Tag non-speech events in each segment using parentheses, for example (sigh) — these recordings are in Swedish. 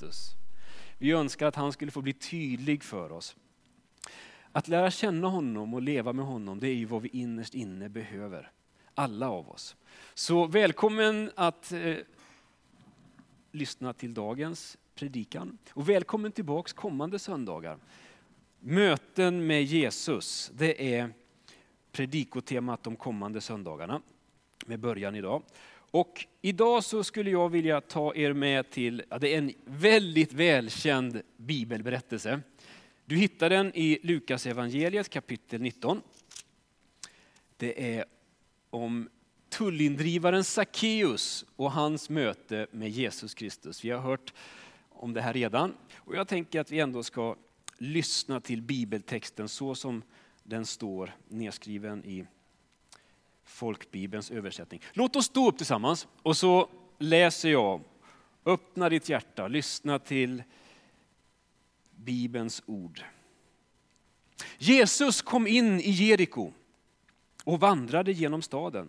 Kristus. Vi önskar att han skulle få bli tydlig för oss. Att lära känna honom och leva med honom, det är ju vad vi innerst inne behöver. Alla av oss. Så välkommen att eh, lyssna till dagens predikan. Och välkommen tillbaks kommande söndagar. Möten med Jesus, det är predikotemat de kommande söndagarna med början idag. Och idag så skulle jag vilja ta er med till, ja, det är en väldigt välkänd bibelberättelse. Du hittar den i Lukas evangeliet kapitel 19. Det är om tullindrivaren Sackeus och hans möte med Jesus Kristus. Vi har hört om det här redan och jag tänker att vi ändå ska lyssna till bibeltexten så som den står nedskriven i folkbibelns översättning. Låt oss stå upp tillsammans och så läser jag. Öppna ditt hjärta, lyssna till Bibelns ord. Jesus kom in i Jeriko och vandrade genom staden.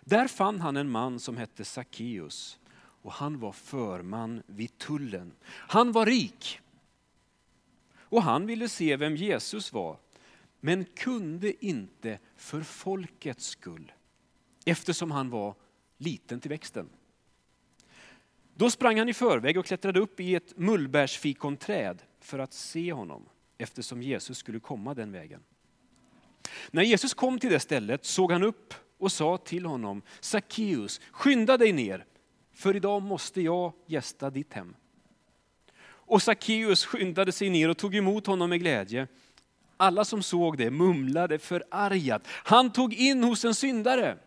Där fann han en man som hette Sackeus och han var förman vid tullen. Han var rik och han ville se vem Jesus var men kunde inte för folkets skull eftersom han var liten till växten. Då sprang han i förväg och klättrade upp i ett mullbärsfikonträd för att se honom eftersom Jesus skulle komma den vägen. När Jesus kom till det stället såg han upp och sa till honom, Sackeus, skynda dig ner, för idag måste jag gästa ditt hem. Och Sackeus skyndade sig ner och tog emot honom med glädje. Alla som såg det mumlade förargat, han tog in hos en syndare.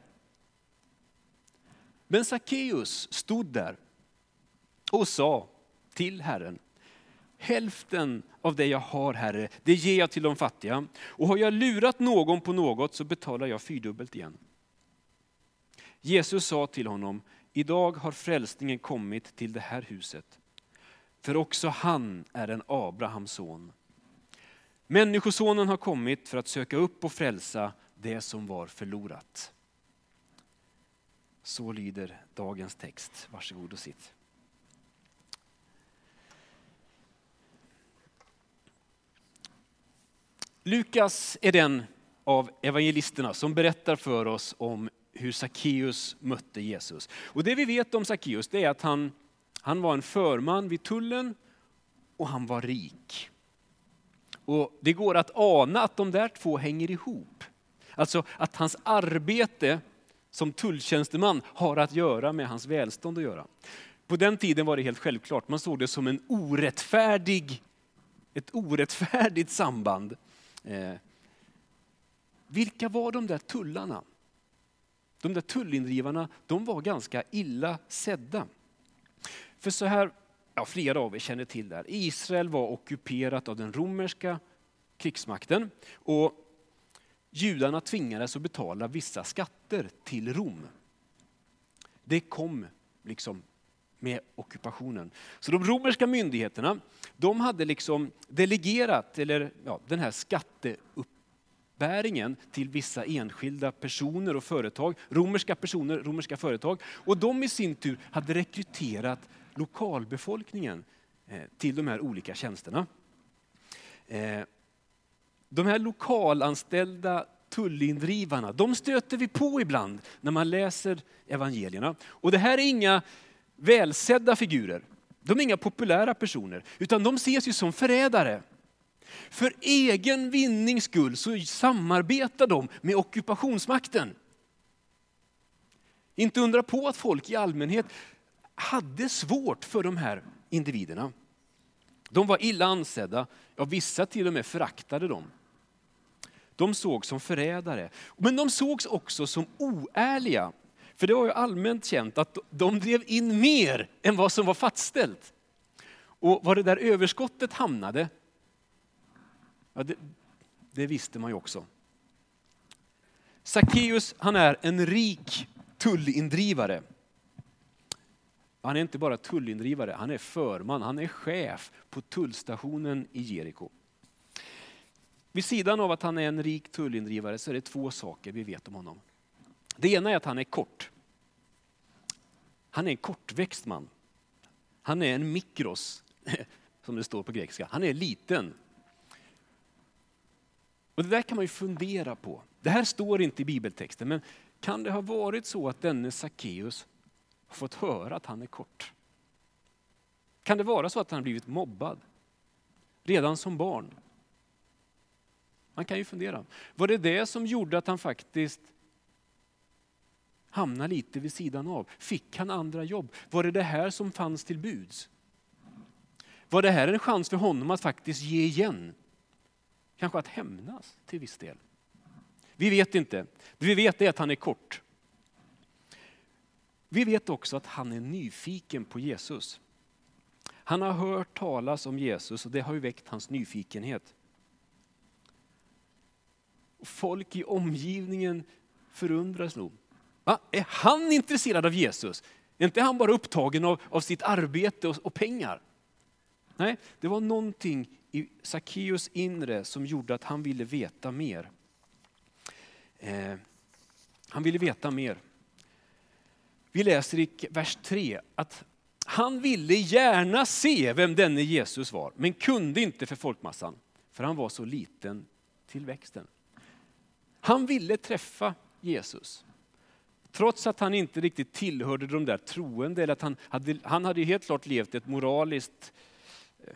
Men Sackeus stod där och sa till Herren, hälften av det jag har Herre, det ger jag till de fattiga. Och har jag lurat någon på något så betalar jag fyrdubbelt igen. Jesus sa till honom, idag har frälsningen kommit till det här huset. För också han är en Abrahams son. Människosonen har kommit för att söka upp och frälsa det som var förlorat. Så lyder dagens text. Varsågod och sitt. Lukas är den av evangelisterna som berättar för oss om hur Sackeus mötte Jesus. Och det vi vet om Sackeus är att han, han var en förman vid tullen och han var rik. Och Det går att ana att de där två hänger ihop. Alltså att hans arbete som tulltjänsteman har att göra med hans välstånd att göra. På den tiden var det helt självklart, man såg det som en orättfärdig, ett orättfärdigt samband. Eh, vilka var de där tullarna? De där tullindrivarna, de var ganska illa sedda. För så här, ja, flera av er känner till det här. Israel var ockuperat av den romerska krigsmakten och judarna tvingades att betala vissa skatter till Rom. Det kom liksom med ockupationen. Så de romerska myndigheterna de hade liksom delegerat eller, ja, den här skatteuppbäringen till vissa enskilda personer och företag, romerska personer, romerska företag. Och de i sin tur hade rekryterat lokalbefolkningen eh, till de här olika tjänsterna. Eh, de här lokalanställda tullindrivarna, de stöter vi på ibland när man läser evangelierna. Och det här är inga välsedda figurer. De är inga populära personer, utan de ses ju som förrädare. För egen vinnings skull så samarbetar de med ockupationsmakten. Inte undra på att folk i allmänhet hade svårt för de här individerna. De var illa ansedda, ja vissa till och med föraktade dem. De sågs som förrädare, men de sågs också som oärliga. För det var ju allmänt känt att de drev in mer än vad som var fastställt. Och var det där överskottet hamnade, ja, det, det visste man ju också. Sackeus han är en rik tullindrivare. Han är inte bara tullindrivare, han är förman, han är chef på tullstationen i Jeriko. Vid sidan av att han är en rik tullindrivare så är det två saker vi vet om honom. Det ena är att han är kort. Han är en kortväxt man. Han är en mikros, (laughs) som det står på grekiska. Han är liten. Och Det där kan man ju fundera på. Det här står inte i bibeltexten, men kan det ha varit så att denne Sackeus och fått höra att han är kort? Kan det vara så att han har blivit mobbad redan som barn? Man kan ju fundera. Var det det som gjorde att han faktiskt hamnade lite vid sidan av? Fick han andra jobb? Var det det här som fanns till buds? Var det här en chans för honom att faktiskt ge igen? Kanske att hämnas till viss del? Vi vet inte. Det vi vet är att han är kort. Vi vet också att han är nyfiken på Jesus. Han har hört talas om Jesus och det har ju väckt hans nyfikenhet. Folk i omgivningen förundras nog. Va? Är han intresserad av Jesus? Är inte han bara upptagen av, av sitt arbete och, och pengar? Nej, det var någonting i Sackeus inre som gjorde att han ville veta mer. Eh, han ville veta mer. Vi läser i vers 3 att han ville gärna se vem denne Jesus var, men kunde inte för folkmassan, för han var så liten till växten. Han ville träffa Jesus. Trots att han inte riktigt tillhörde de där troende, eller att han hade, han hade helt klart levt ett moraliskt eh,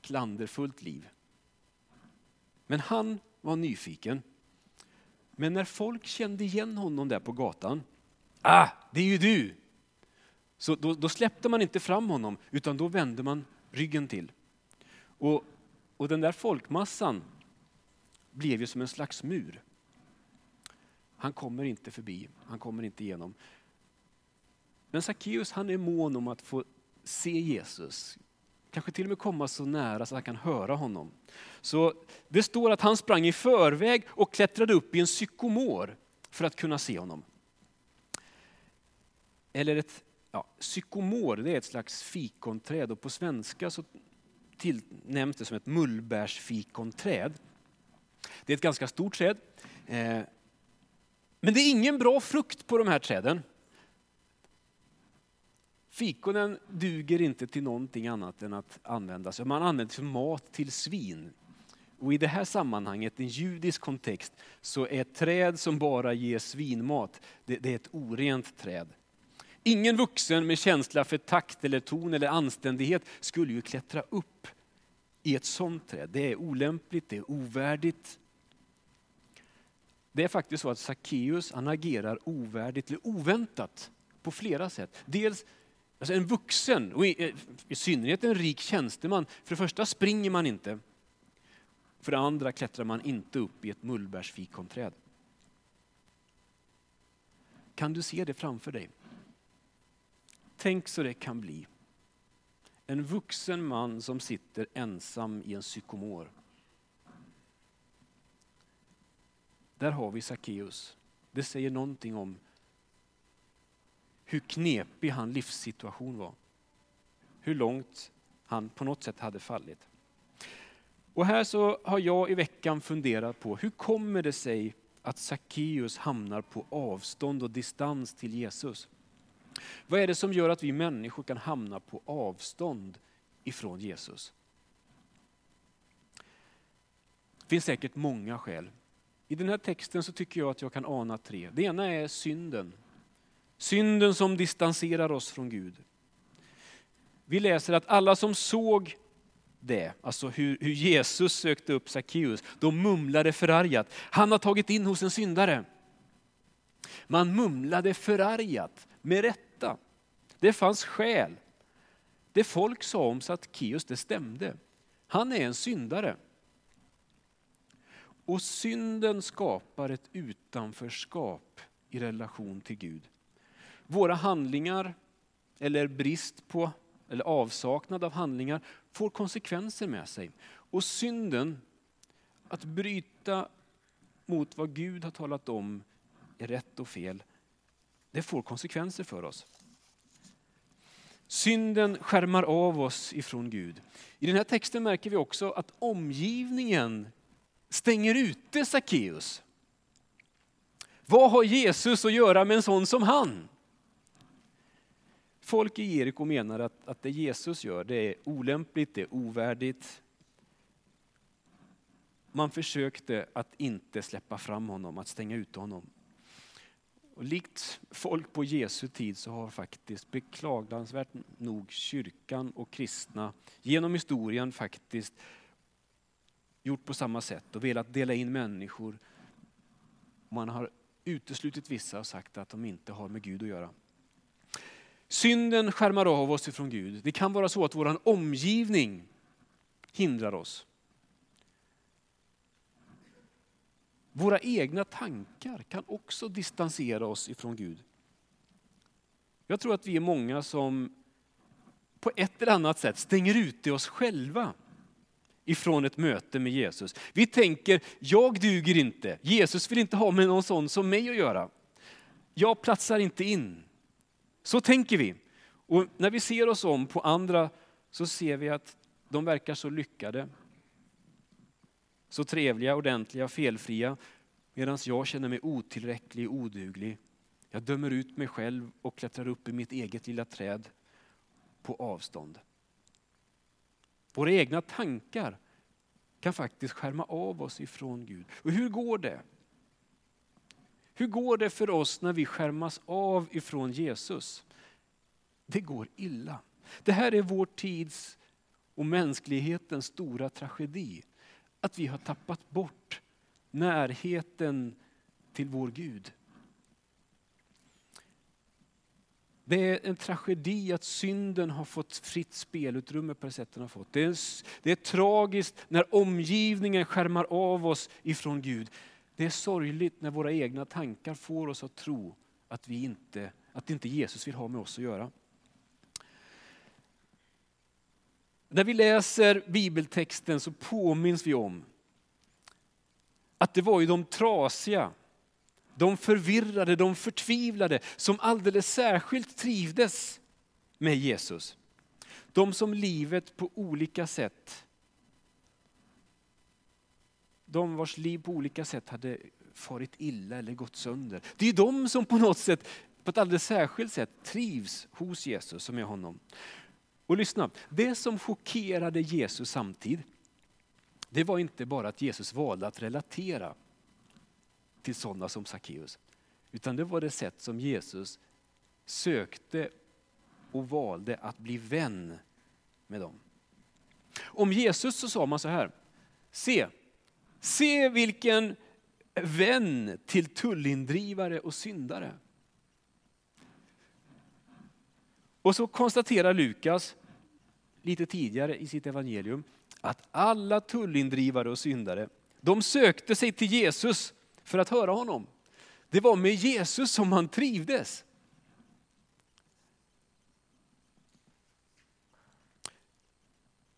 klanderfullt liv. Men han var nyfiken. Men när folk kände igen honom där på gatan, ah, det är ju du! Så då, då släppte man inte fram honom, utan då vände man ryggen till. Och, och den där folkmassan blev ju som en slags mur. Han kommer inte förbi, han kommer inte igenom. Men Sackeus han är mån om att få se Jesus. Kanske till och med komma så nära så att han kan höra honom. Så det står att han sprang i förväg och klättrade upp i en sykomor för att kunna se honom. Eller ett ja, sykomor, det är ett slags fikonträd och på svenska så nämns det som ett mullbärsfikonträd. Det är ett ganska stort träd. Eh, men det är ingen bra frukt på de här träden. Fikonen duger inte till någonting annat än att användas. Man använder som mat till svin. Och I det här sammanhanget, en judisk kontext, så är ett träd som bara ger svinmat, det, det är ett orent träd. Ingen vuxen med känsla för takt eller ton eller anständighet skulle ju klättra upp i ett sånt träd. Det är olämpligt, det är ovärdigt. Det är faktiskt så att Sackeus han agerar ovärdigt eller oväntat på flera sätt. Dels alltså en vuxen, och i, i synnerhet en rik tjänsteman. För det första springer man inte. För det andra klättrar man inte upp i ett mullbärsfikonträd. Kan du se det framför dig? Tänk så det kan bli. En vuxen man som sitter ensam i en sykomor. Där har vi Sackeus. Det säger någonting om hur knepig hans livssituation var. Hur långt han på något sätt hade fallit. Och här så har jag i veckan funderat på hur kommer det sig att Sackeus hamnar på avstånd och distans till Jesus? Vad är det som gör att vi människor kan hamna på avstånd ifrån Jesus? Det finns säkert många skäl. I den här texten så tycker jag att jag kan ana tre. Det ena är synden. Synden som distanserar oss från Gud. Vi läser att alla som såg det, alltså hur, hur Jesus sökte upp Sackeus, de mumlade förargat. Han har tagit in hos en syndare. Man mumlade förargat, med rätta. Det fanns skäl. Det folk sa om Sackeus, det stämde. Han är en syndare. Och synden skapar ett utanförskap i relation till Gud. Våra handlingar, eller brist på, eller avsaknad av handlingar, får konsekvenser med sig. Och synden, att bryta mot vad Gud har talat om är rätt och fel, det får konsekvenser för oss. Synden skärmar av oss ifrån Gud. I den här texten märker vi också att omgivningen stänger ute Sackeus. Vad har Jesus att göra med en sån som han? Folk i Jeriko menar att, att det Jesus gör det är olämpligt, det är ovärdigt. Man försökte att inte släppa fram honom, att stänga ute honom. Och likt folk på Jesu tid så har faktiskt beklagansvärt nog kyrkan och kristna genom historien faktiskt gjort på samma sätt och velat dela in människor. Man har uteslutit vissa och sagt att de inte har med Gud att göra. Synden skärmar av oss ifrån Gud. Det kan vara så att vår omgivning hindrar oss. Våra egna tankar kan också distansera oss ifrån Gud. Jag tror att vi är många som på ett eller annat sätt stänger ute oss själva ifrån ett möte med Jesus. Vi tänker, jag duger inte. Jesus vill inte ha med någon sån som mig att göra. Jag platsar inte in. Så tänker vi. Och när vi ser oss om på andra så ser vi att de verkar så lyckade. Så trevliga, ordentliga, felfria. Medan jag känner mig otillräcklig, oduglig. Jag dömer ut mig själv och klättrar upp i mitt eget lilla träd på avstånd. Våra egna tankar kan faktiskt skärma av oss ifrån Gud. Och hur går det? Hur går det för oss när vi skärmas av ifrån Jesus? Det går illa. Det här är vår tids och mänsklighetens stora tragedi. Att vi har tappat bort närheten till vår Gud. Det är en tragedi att synden har fått fritt spelutrymme på det sätt den har fått. Det är, det är tragiskt när omgivningen skärmar av oss ifrån Gud. Det är sorgligt när våra egna tankar får oss att tro att, vi inte, att inte Jesus vill ha med oss att göra. När vi läser bibeltexten så påminns vi om att det var ju de trasiga, de förvirrade, de förtvivlade som alldeles särskilt trivdes med Jesus. De som livet på olika sätt, de vars liv på olika sätt hade farit illa eller gått sönder. Det är de som på något sätt, på ett alldeles särskilt sätt trivs hos Jesus som är honom. Och lyssna, det som chockerade Jesus samtid, det var inte bara att Jesus valde att relatera till sådana som Sackeus. Utan det var det sätt som Jesus sökte och valde att bli vän med dem. Om Jesus så sa man så här, se, se vilken vän till tullindrivare och syndare. Och så konstaterar Lukas lite tidigare i sitt evangelium att alla tullindrivare och syndare, de sökte sig till Jesus för att höra honom. Det var med Jesus som man trivdes.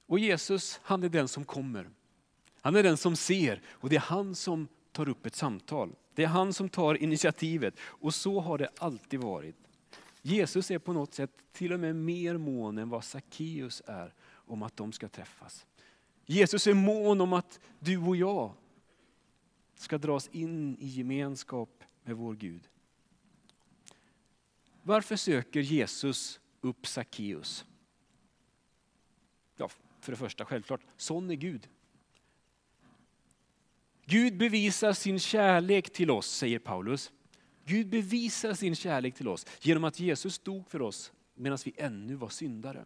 Och Jesus, han är den som kommer. Han är den som ser och det är han som tar upp ett samtal. Det är han som tar initiativet och så har det alltid varit. Jesus är på något sätt till och med mer mån än vad Sackeus är om att de ska träffas. Jesus är mån om att du och jag ska dras in i gemenskap med vår Gud. Varför söker Jesus upp Sackeus? Ja, för det första självklart, sån är Gud. Gud bevisar sin kärlek till oss, säger Paulus. Gud bevisar sin kärlek till oss genom att Jesus dog för oss medan vi ännu var syndare.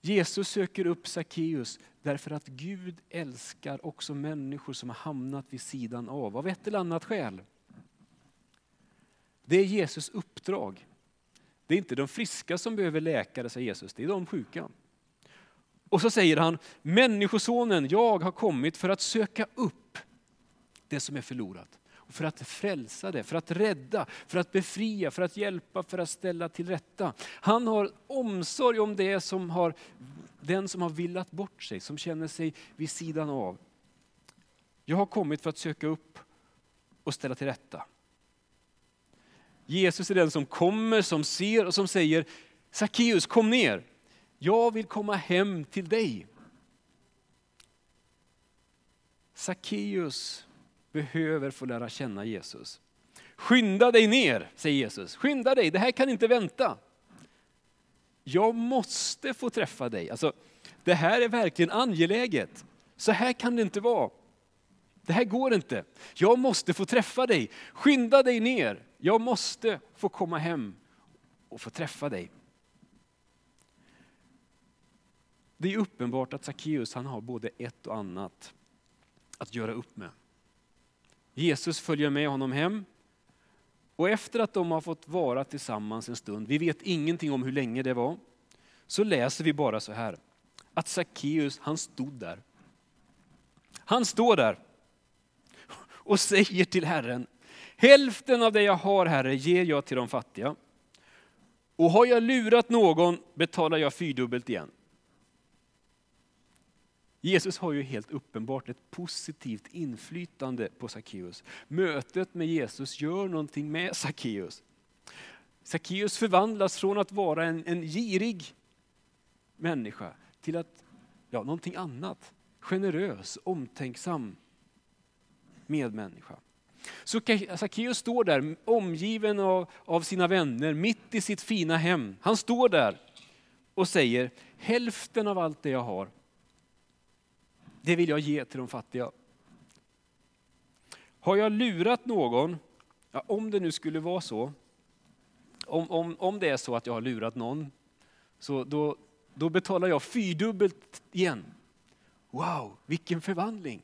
Jesus söker upp Sackeus därför att Gud älskar också människor som har hamnat vid sidan av, av ett eller annat skäl. Det är Jesus uppdrag. Det är inte de friska som behöver läkare, säger Jesus, det är de sjuka. Och så säger han, Människosonen, jag har kommit för att söka upp det som är förlorat. För att frälsa det, för att rädda, för att befria, för att hjälpa, för att ställa till rätta. Han har omsorg om det som har, den som har villat bort sig, som känner sig vid sidan av. Jag har kommit för att söka upp och ställa till rätta. Jesus är den som kommer, som ser och som säger Sackeus kom ner. Jag vill komma hem till dig. Sackeus behöver få lära känna Jesus. Skynda dig ner, säger Jesus. Skynda dig, det här kan inte vänta. Jag måste få träffa dig. Alltså, det här är verkligen angeläget. Så här kan det inte vara. Det här går inte. Jag måste få träffa dig. Skynda dig ner. Jag måste få komma hem och få träffa dig. Det är uppenbart att Sackeus han har både ett och annat att göra upp med. Jesus följer med honom hem och efter att de har fått vara tillsammans en stund, vi vet ingenting om hur länge det var, så läser vi bara så här, att Sackeus han stod där. Han står där och säger till Herren, hälften av det jag har Herre ger jag till de fattiga. Och har jag lurat någon betalar jag fyrdubbelt igen. Jesus har ju helt uppenbart ett positivt inflytande på Sackeus. Mötet med Jesus gör någonting med Sackeus. Sackeus förvandlas från att vara en, en girig människa till att, ja, någonting annat. Generös, omtänksam medmänniska. Så Sackeus står där omgiven av, av sina vänner, mitt i sitt fina hem. Han står där och säger, hälften av allt det jag har det vill jag ge till de fattiga. Har jag lurat någon, ja, om det nu skulle vara så, om, om, om det är så att jag har lurat någon, så då, då betalar jag fyrdubbelt igen. Wow, vilken förvandling!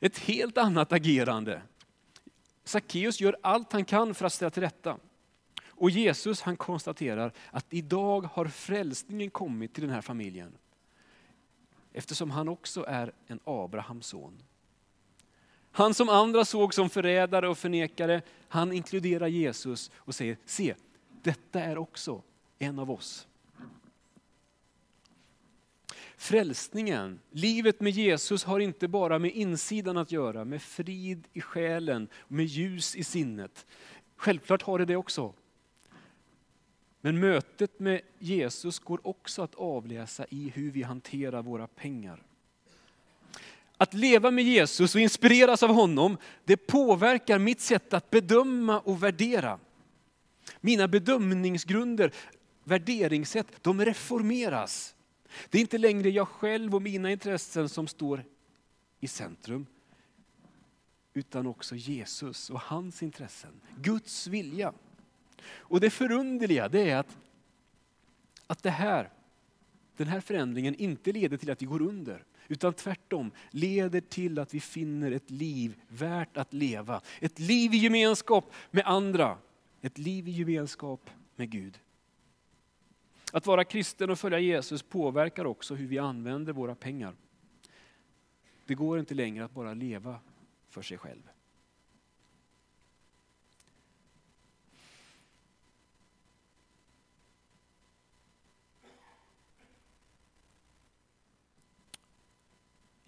Ett helt annat agerande. Sackeus gör allt han kan för att ställa till rätta. Och Jesus han konstaterar att idag har frälsningen kommit till den här familjen eftersom han också är en Abrahams son. Han som andra såg som förrädare och förnekare, han inkluderar Jesus och säger, se, detta är också en av oss. Frälsningen, livet med Jesus har inte bara med insidan att göra, med frid i själen, med ljus i sinnet. Självklart har det det också. Men mötet med Jesus går också att avläsa i hur vi hanterar våra pengar. Att leva med Jesus och inspireras av honom, det påverkar mitt sätt att bedöma och värdera. Mina bedömningsgrunder, värderingssätt, de reformeras. Det är inte längre jag själv och mina intressen som står i centrum, utan också Jesus och hans intressen, Guds vilja. Och det förunderliga det är att, att det här, den här förändringen inte leder till att vi går under. Utan tvärtom leder till att vi finner ett liv värt att leva. Ett liv i gemenskap med andra. Ett liv i gemenskap med Gud. Att vara kristen och följa Jesus påverkar också hur vi använder våra pengar. Det går inte längre att bara leva för sig själv.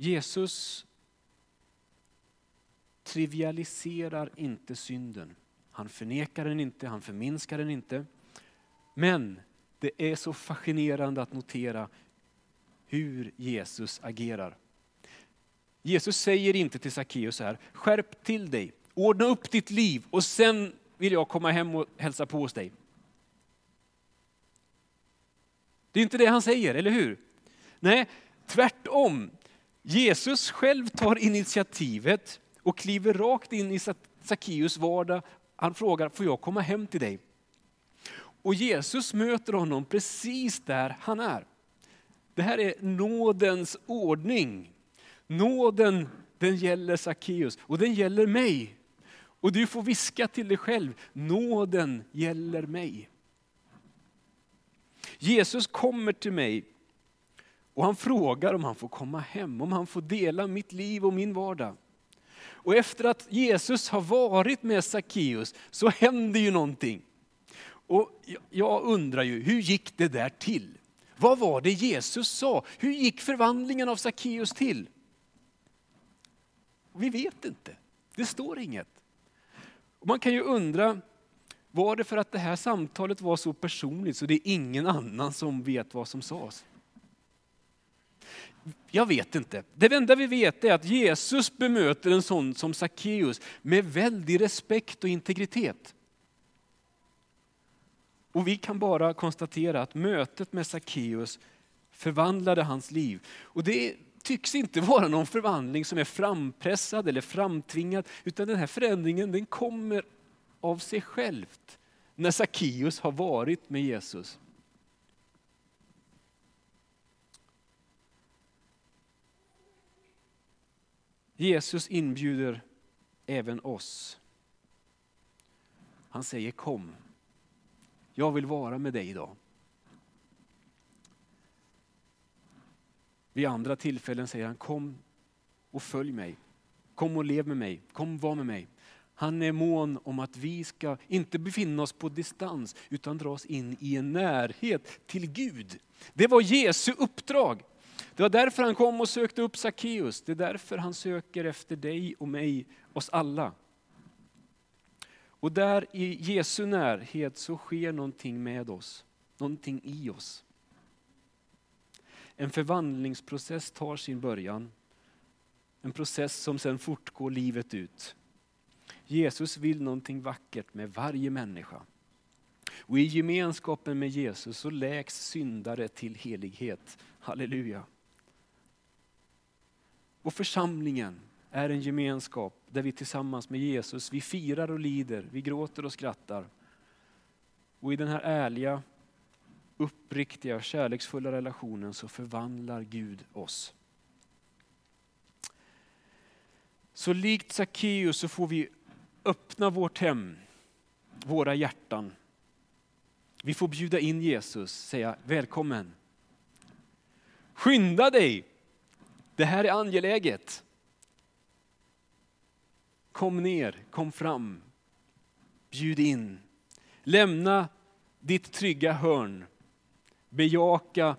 Jesus trivialiserar inte synden. Han förnekar den inte, han förminskar den inte. Men det är så fascinerande att notera hur Jesus agerar. Jesus säger inte till Sackeus så här, skärp till dig, ordna upp ditt liv och sen vill jag komma hem och hälsa på hos dig. Det är inte det han säger, eller hur? Nej, tvärtom. Jesus själv tar initiativet och kliver rakt in i Sackeus vardag. Han frågar, får jag komma hem till dig? Och Jesus möter honom precis där han är. Det här är nådens ordning. Nåden den gäller Sackeus och den gäller mig. Och du får viska till dig själv, nåden gäller mig. Jesus kommer till mig och han frågar om han får komma hem, om han får dela mitt liv och min vardag. Och efter att Jesus har varit med Sackeus så händer ju någonting. Och jag undrar ju, hur gick det där till? Vad var det Jesus sa? Hur gick förvandlingen av Sackeus till? Vi vet inte. Det står inget. Och man kan ju undra, var det för att det här samtalet var så personligt så det är ingen annan som vet vad som sades? Jag vet inte. Det enda vi vet är att Jesus bemöter en sån som Sackeus med väldig respekt och integritet. Och vi kan bara konstatera att mötet med Sackeus förvandlade hans liv. Och det tycks inte vara någon förvandling som är frampressad eller framtvingad, utan den här förändringen den kommer av sig självt när Sackeus har varit med Jesus. Jesus inbjuder även oss. Han säger kom, jag vill vara med dig idag. Vid andra tillfällen säger han kom och följ mig. Kom och lev med mig, kom och var med mig. Han är mån om att vi ska inte befinna oss på distans utan dra oss in i en närhet till Gud. Det var Jesu uppdrag. Det var därför han kom och sökte upp Sackeus. Det är därför han söker efter dig och mig, oss alla. Och där i Jesu närhet så sker någonting med oss, någonting i oss. En förvandlingsprocess tar sin början. En process som sedan fortgår livet ut. Jesus vill någonting vackert med varje människa. Och i gemenskapen med Jesus så läks syndare till helighet. Halleluja. Och församlingen är en gemenskap där vi tillsammans med Jesus, vi firar och lider, vi gråter och skrattar. Och i den här ärliga, uppriktiga, kärleksfulla relationen så förvandlar Gud oss. Så likt Sackeus så får vi öppna vårt hem, våra hjärtan. Vi får bjuda in Jesus, säga välkommen. Skynda dig, det här är angeläget. Kom ner, kom fram, bjud in. Lämna ditt trygga hörn. Bejaka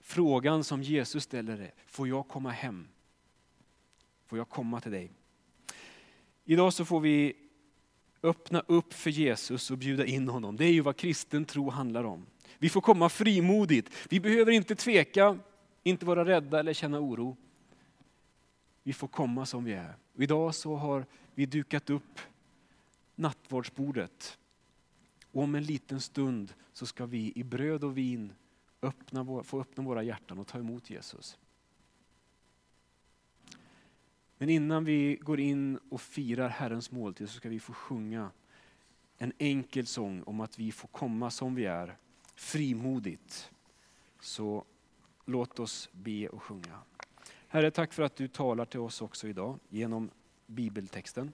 frågan som Jesus ställer dig. Får jag komma hem? Får jag komma till dig? Idag så får vi öppna upp för Jesus och bjuda in honom. Det är ju vad kristen tro handlar om. Vi får komma frimodigt. Vi behöver inte tveka, inte vara rädda eller känna oro. Vi får komma som vi är. Och idag så har vi dukat upp nattvardsbordet. Och om en liten stund så ska vi i bröd och vin öppna, få öppna våra hjärtan och ta emot Jesus. Men innan vi går in och firar Herrens måltid så ska vi få sjunga en enkel sång om att vi får komma som vi är, frimodigt. Så låt oss be och sjunga. Herre, tack för att du talar till oss också idag genom bibeltexten.